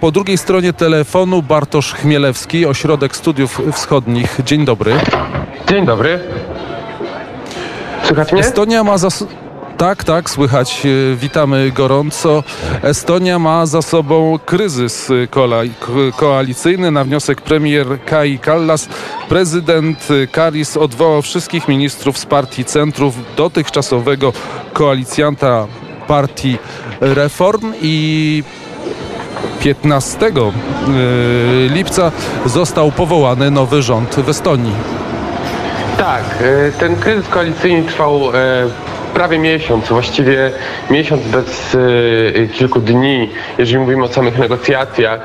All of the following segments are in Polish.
Po drugiej stronie telefonu Bartosz Chmielewski, Ośrodek Studiów Wschodnich. Dzień dobry. Dzień dobry. Słychać mnie? Estonia ma za... Tak, tak, słychać. E, Witamy gorąco. Estonia ma za sobą kryzys ko- koalicyjny. Na wniosek premier Kai Kallas prezydent Karis odwołał wszystkich ministrów z partii centrów dotychczasowego koalicjanta partii Reform i 15 e, lipca został powołany nowy rząd w Estonii. Tak, e, ten kryzys koalicyjny trwał e, prawie miesiąc, właściwie miesiąc bez kilku dni, jeżeli mówimy o samych negocjacjach.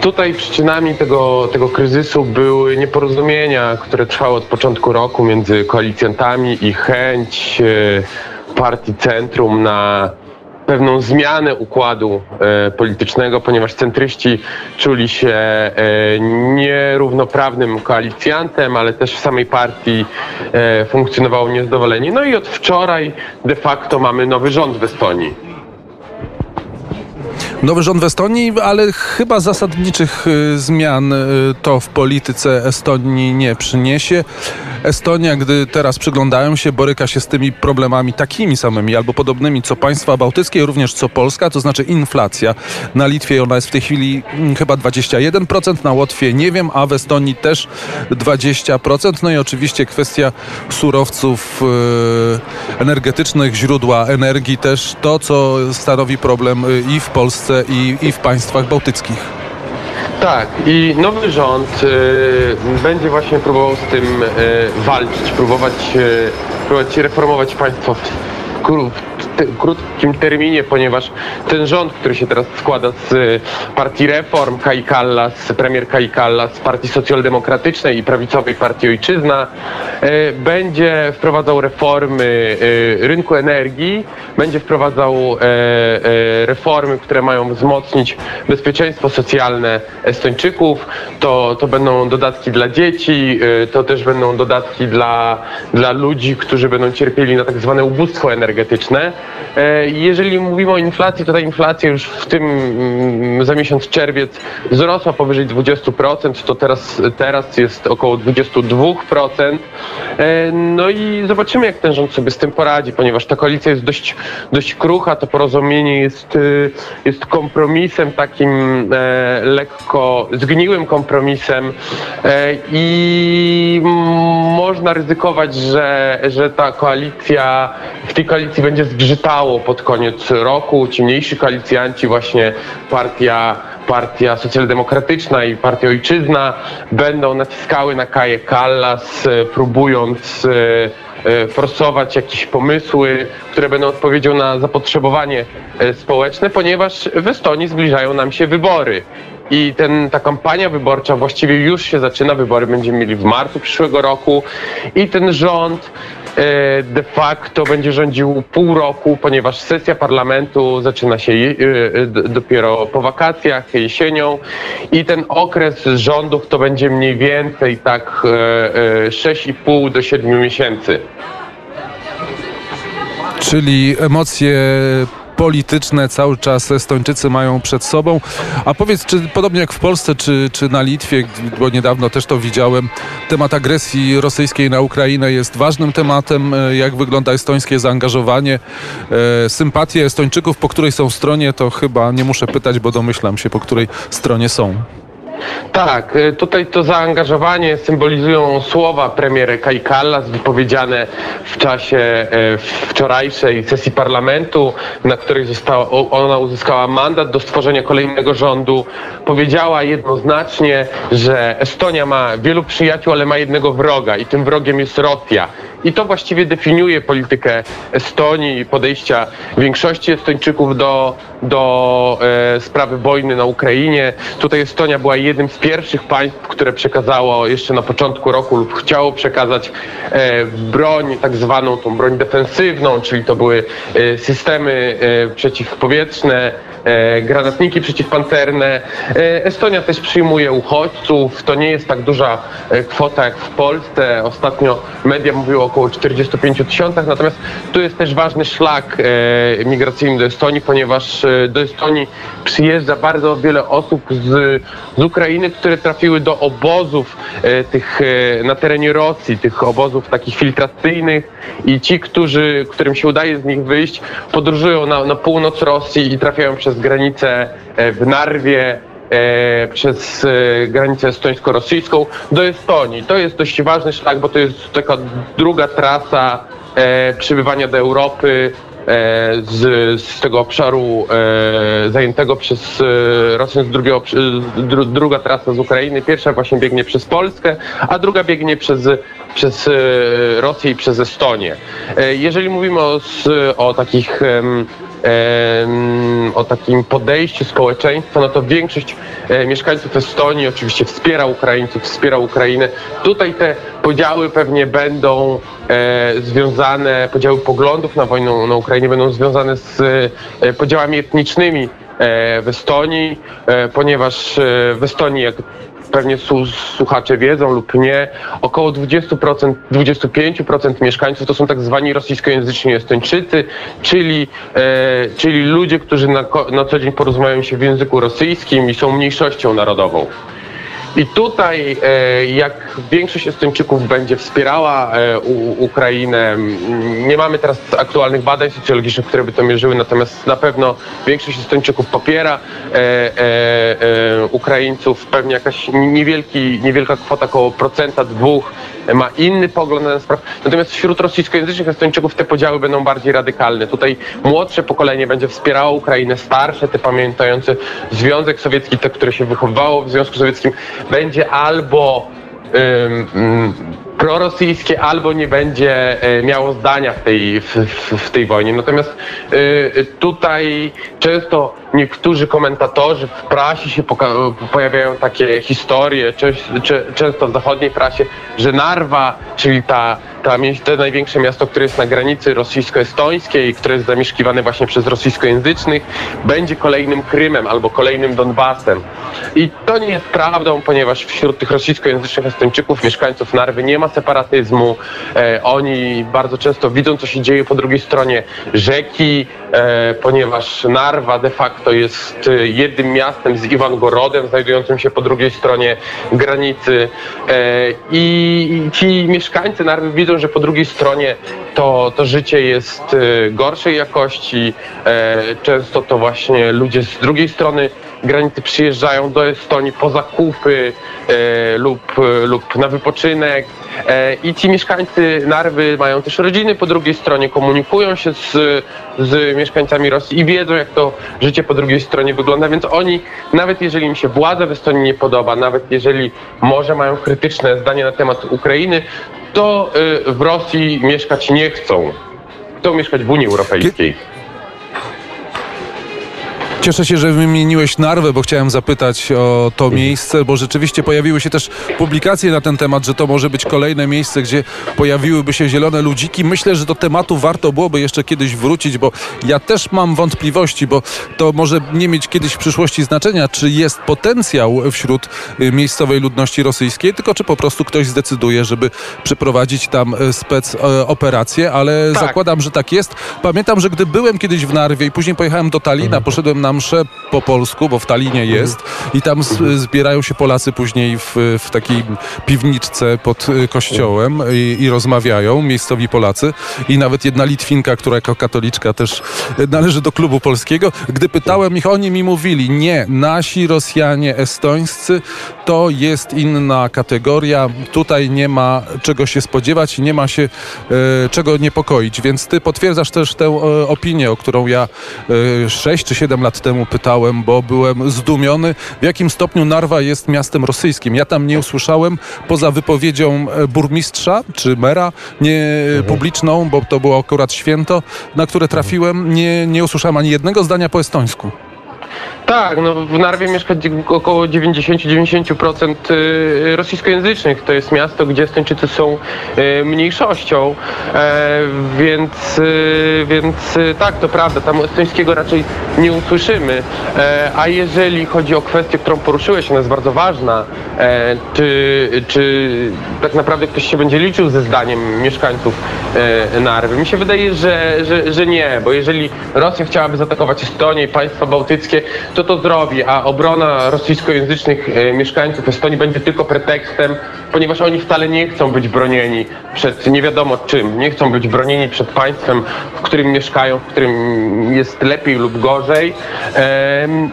Tutaj przyczynami tego, tego kryzysu były nieporozumienia, które trwały od początku roku między koalicjantami i chęć partii Centrum na pewną zmianę układu e, politycznego, ponieważ centryści czuli się e, nierównoprawnym koalicjantem, ale też w samej partii e, funkcjonowało niezadowolenie. No i od wczoraj de facto mamy nowy rząd w Estonii. Nowy rząd w Estonii, ale chyba zasadniczych y, zmian y, to w polityce Estonii nie przyniesie. Estonia, gdy teraz przyglądają się, boryka się z tymi problemami takimi samymi albo podobnymi co państwa bałtyckie, również co Polska, to znaczy inflacja. Na Litwie ona jest w tej chwili mm, chyba 21%, na Łotwie nie wiem, a w Estonii też 20%. No i oczywiście kwestia surowców y, energetycznych, źródła energii też to, co stanowi problem y, i w Polsce, i, i w państwach bałtyckich. Tak, i nowy rząd e, będzie właśnie próbował z tym e, walczyć, próbować, e, próbować reformować państwo w, te- krótkim terminie, ponieważ ten rząd, który się teraz składa z e, partii Reform, Kai Kallas, premier Kai Kallas, z partii socjaldemokratycznej i prawicowej partii Ojczyzna, e, będzie wprowadzał reformy e, rynku energii, będzie wprowadzał reformy, które mają wzmocnić bezpieczeństwo socjalne Estończyków. To, to będą dodatki dla dzieci, to też będą dodatki dla, dla ludzi, którzy będą cierpieli na tak zwane ubóstwo energetyczne. E, Jeżeli mówimy o inflacji, to ta inflacja już w tym mm, za miesiąc czerwiec wzrosła powyżej 20%, to teraz, teraz jest około 22%. E, No i zobaczymy, jak ten rząd sobie z tym poradzi, ponieważ ta koalicja jest dość, dość krucha, to porozumienie jest, y, jest kompromisem takim e, lekko zgniłym kompromisem i można ryzykować, że, że ta koalicja, w tej koalicji będzie zgrzytało pod koniec roku. Ci mniejsi koalicjanci, właśnie partia Partia Socjaldemokratyczna i Partia Ojczyzna będą naciskały na Kaję Kallas, e, próbując e, e, forsować jakieś pomysły, które będą odpowiedzią na zapotrzebowanie społeczne, ponieważ w Estonii zbliżają nam się wybory. I ten, ta kampania wyborcza właściwie już się zaczyna. Wybory będziemy mieli w marcu przyszłego roku. I ten rząd de facto będzie rządził pół roku, ponieważ sesja parlamentu zaczyna się e, e, dopiero po wakacjach, jesienią. I ten okres rządów to będzie mniej więcej tak e, e, 6,5 do 7 miesięcy. Czyli emocje polityczne cały czas Estończycy mają przed sobą. A powiedz, czy podobnie jak w Polsce, czy, czy na Litwie, bo niedawno też to widziałem, temat agresji rosyjskiej na Ukrainę jest ważnym tematem. E, Jak wygląda estońskie zaangażowanie, e, sympatie Estończyków, po której są stronie, to chyba nie muszę pytać, bo domyślam się, po której stronie są. Tak, y, tutaj to zaangażowanie symbolizują słowa premier Kai Kallas wypowiedziane w czasie e, wczorajszej sesji parlamentu, na której została, ona uzyskała mandat do stworzenia kolejnego rządu. Powiedziała jednoznacznie, że Estonia ma wielu przyjaciół, ale ma jednego wroga i tym wrogiem jest Rosja. I to właściwie definiuje politykę Estonii i podejścia większości Estończyków do, do e, sprawy wojny na Ukrainie. Tutaj Estonia była jednym z pierwszych państw, które przekazało jeszcze na początku roku lub chciało przekazać e, broń, tak zwaną tą broń defensywną, czyli to były e, systemy e, przeciwpowietrzne, granatniki przeciwpancerne. E, Estonia też przyjmuje uchodźców. To nie jest tak duża e, kwota jak w Polsce. Ostatnio media mówiły około 45 tysiącach, natomiast tu jest też ważny szlak e, migracyjny do Estonii, ponieważ e, do Estonii przyjeżdża bardzo wiele osób z, z Ukrainy, które trafiły do obozów e, tych e, na terenie Rosji, tych obozów takich filtracyjnych i ci, którzy, którym się udaje z nich wyjść, podróżują na, na północ Rosji i trafiają przez granicę e, w Narwie, e, przez e, granicę estońsko-rosyjską do Estonii. To jest dość ważny szlak, bo to jest taka druga trasa przybywania do Europy z, z tego obszaru zajętego przez Rosjan z drugiego, druga trasa z Ukrainy. Pierwsza właśnie biegnie przez Polskę, a druga biegnie przez, przez Rosję i przez Estonię. Jeżeli mówimy o, o takich o takim podejściu społeczeństwa, no to większość e, mieszkańców Estonii oczywiście wspiera Ukraińców, wspiera Ukrainę. Tutaj te podziały pewnie będą e, związane, podziały poglądów na wojnę na Ukrainie będą związane z e, podziałami etnicznymi w Estonii, ponieważ w Estonii, jak pewnie słuchacze wiedzą lub nie, około 20%, 25% mieszkańców to są tak zwani rosyjskojęzyczni Estończycy, czyli, e, czyli ludzie, którzy na, na co dzień porozumiewają się w języku rosyjskim i są mniejszością narodową. I tutaj, e, jak większość Estończyków będzie wspierała e, U- Ukrainę, m, nie mamy teraz aktualnych badań socjologicznych, które by to mierzyły, natomiast na pewno większość Estończyków popiera e, e, e, Ukraińców, pewnie jakaś niewielki, niewielka kwota, około procenta, dwóch, e, ma inny pogląd na ten spraw. Natomiast wśród rosyjskojęzycznych Estończyków te podziały będą bardziej radykalne. Tutaj młodsze pokolenie będzie wspierało Ukrainę, starsze, te pamiętające Związek Sowiecki, te, które się wychowywało w Związku Sowieckim, będzie albo prorosyjskie, albo nie będzie e, miało zdania w tej, w, w, tej wojnie. Natomiast y, tutaj często niektórzy komentatorzy w prasie się pojawiają takie historie, często w zachodniej prasie, że Narwa, czyli ta, ta, to największe miasto, które jest na granicy rosyjsko-estońskiej, które jest zamieszkiwane właśnie przez rosyjskojęzycznych, będzie kolejnym Krymem albo kolejnym Donbasem. I to nie jest prawdą, ponieważ wśród tych rosyjskojęzycznych Estończyków, mieszkańców Narwy nie ma separatyzmu. E, oni bardzo często widzą, co się dzieje po drugiej stronie rzeki, e, ponieważ Narwa de facto jest e, jednym miastem z Iwangorodem, znajdującym się po drugiej stronie granicy. E, I ci mieszkańcy Narwy widzą, że po drugiej stronie to, to życie jest e, gorszej jakości. E, często to właśnie ludzie z drugiej strony granicy przyjeżdżają do Estonii po zakupy e, lub, lub na wypoczynek. E, I ci mieszkańcy Narwy mają też rodziny po drugiej stronie, komunikują się z, z mieszkańcami Rosji i wiedzą, jak to życie po drugiej stronie wygląda, więc oni, nawet jeżeli im się władza w Estonii nie podoba, nawet jeżeli może mają krytyczne zdanie na temat Ukrainy, to e, w Rosji mieszkać nie chcą. Chcą mieszkać w Unii Europejskiej. Cieszę się, że wymieniłeś Narwę, bo chciałem zapytać o to miejsce, bo rzeczywiście pojawiły się też publikacje na ten temat, że to może być kolejne miejsce, gdzie pojawiłyby się zielone ludziki. Myślę, że do tematu warto byłoby jeszcze kiedyś wrócić, bo ja też mam wątpliwości, bo to może nie mieć kiedyś w przyszłości znaczenia, czy jest potencjał wśród y, miejscowej ludności rosyjskiej, tylko czy po prostu ktoś zdecyduje, żeby przeprowadzić tam y, spec y, operację, ale Tak. zakładam, że tak jest. Pamiętam, że gdy byłem kiedyś w Narwie i później pojechałem do Talina, poszedłem na mszę po polsku, bo w Talinie jest. I tam z, zbierają się Polacy później w, w takiej piwniczce pod y, kościołem i, i rozmawiają, miejscowi Polacy. I nawet jedna Litwinka, która jako katoliczka też y, należy do klubu polskiego. Gdy pytałem ich, oni mi mówili, nie, nasi Rosjanie estońscy to jest inna kategoria, tutaj nie ma czego się spodziewać nie ma się e, czego niepokoić, więc ty potwierdzasz też tę e, opinię, o którą ja e, 6 czy 7 lat temu pytałem, bo byłem zdumiony, w jakim stopniu Narwa jest miastem rosyjskim. Ja tam nie usłyszałem, poza wypowiedzią e, burmistrza czy mera, nie publiczną, bo to było akurat święto, na które trafiłem, nie, nie usłyszałem ani jednego zdania po estońsku. Tak, no w Narwie mieszka około 90-90% y, rosyjskojęzycznych. To jest miasto, gdzie Estończycy są y, mniejszością, e, więc, y, więc y, tak, to prawda, tam estońskiego raczej nie usłyszymy. E, A jeżeli chodzi o kwestię, którą poruszyłeś, ona jest bardzo ważna, e, czy, czy tak naprawdę ktoś się będzie liczył ze zdaniem mieszkańców Narwy? Mi się wydaje, że, że, że nie, bo jeżeli Rosja chciałaby zaatakować Estonię i państwa bałtyckie, to to zrobi, a obrona rosyjskojęzycznych e, mieszkańców Estonii będzie tylko pretekstem, ponieważ oni wcale nie chcą być bronieni przed nie wiadomo czym, nie chcą być bronieni przed państwem, w którym mieszkają, w którym jest lepiej lub gorzej.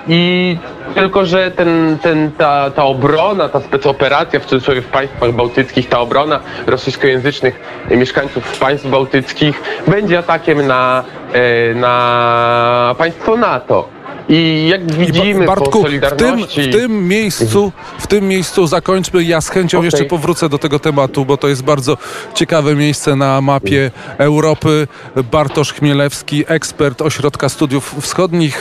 I tylko, że ten, ten, ta, ta obrona, ta specoperacja w cudzysłowie w państwach bałtyckich, ta obrona rosyjskojęzycznych mieszkańców państw bałtyckich będzie atakiem na, e, na państwo NATO. I jak I Ba- widzimy po Bartku, w tym, Solidarności... w tym miejscu, w tym miejscu zakończmy. Ja z chęcią Okej. jeszcze powrócę do tego tematu, bo to jest bardzo ciekawe miejsce na mapie Europy. Bartosz Chmielewski, ekspert Ośrodka Studiów Wschodnich.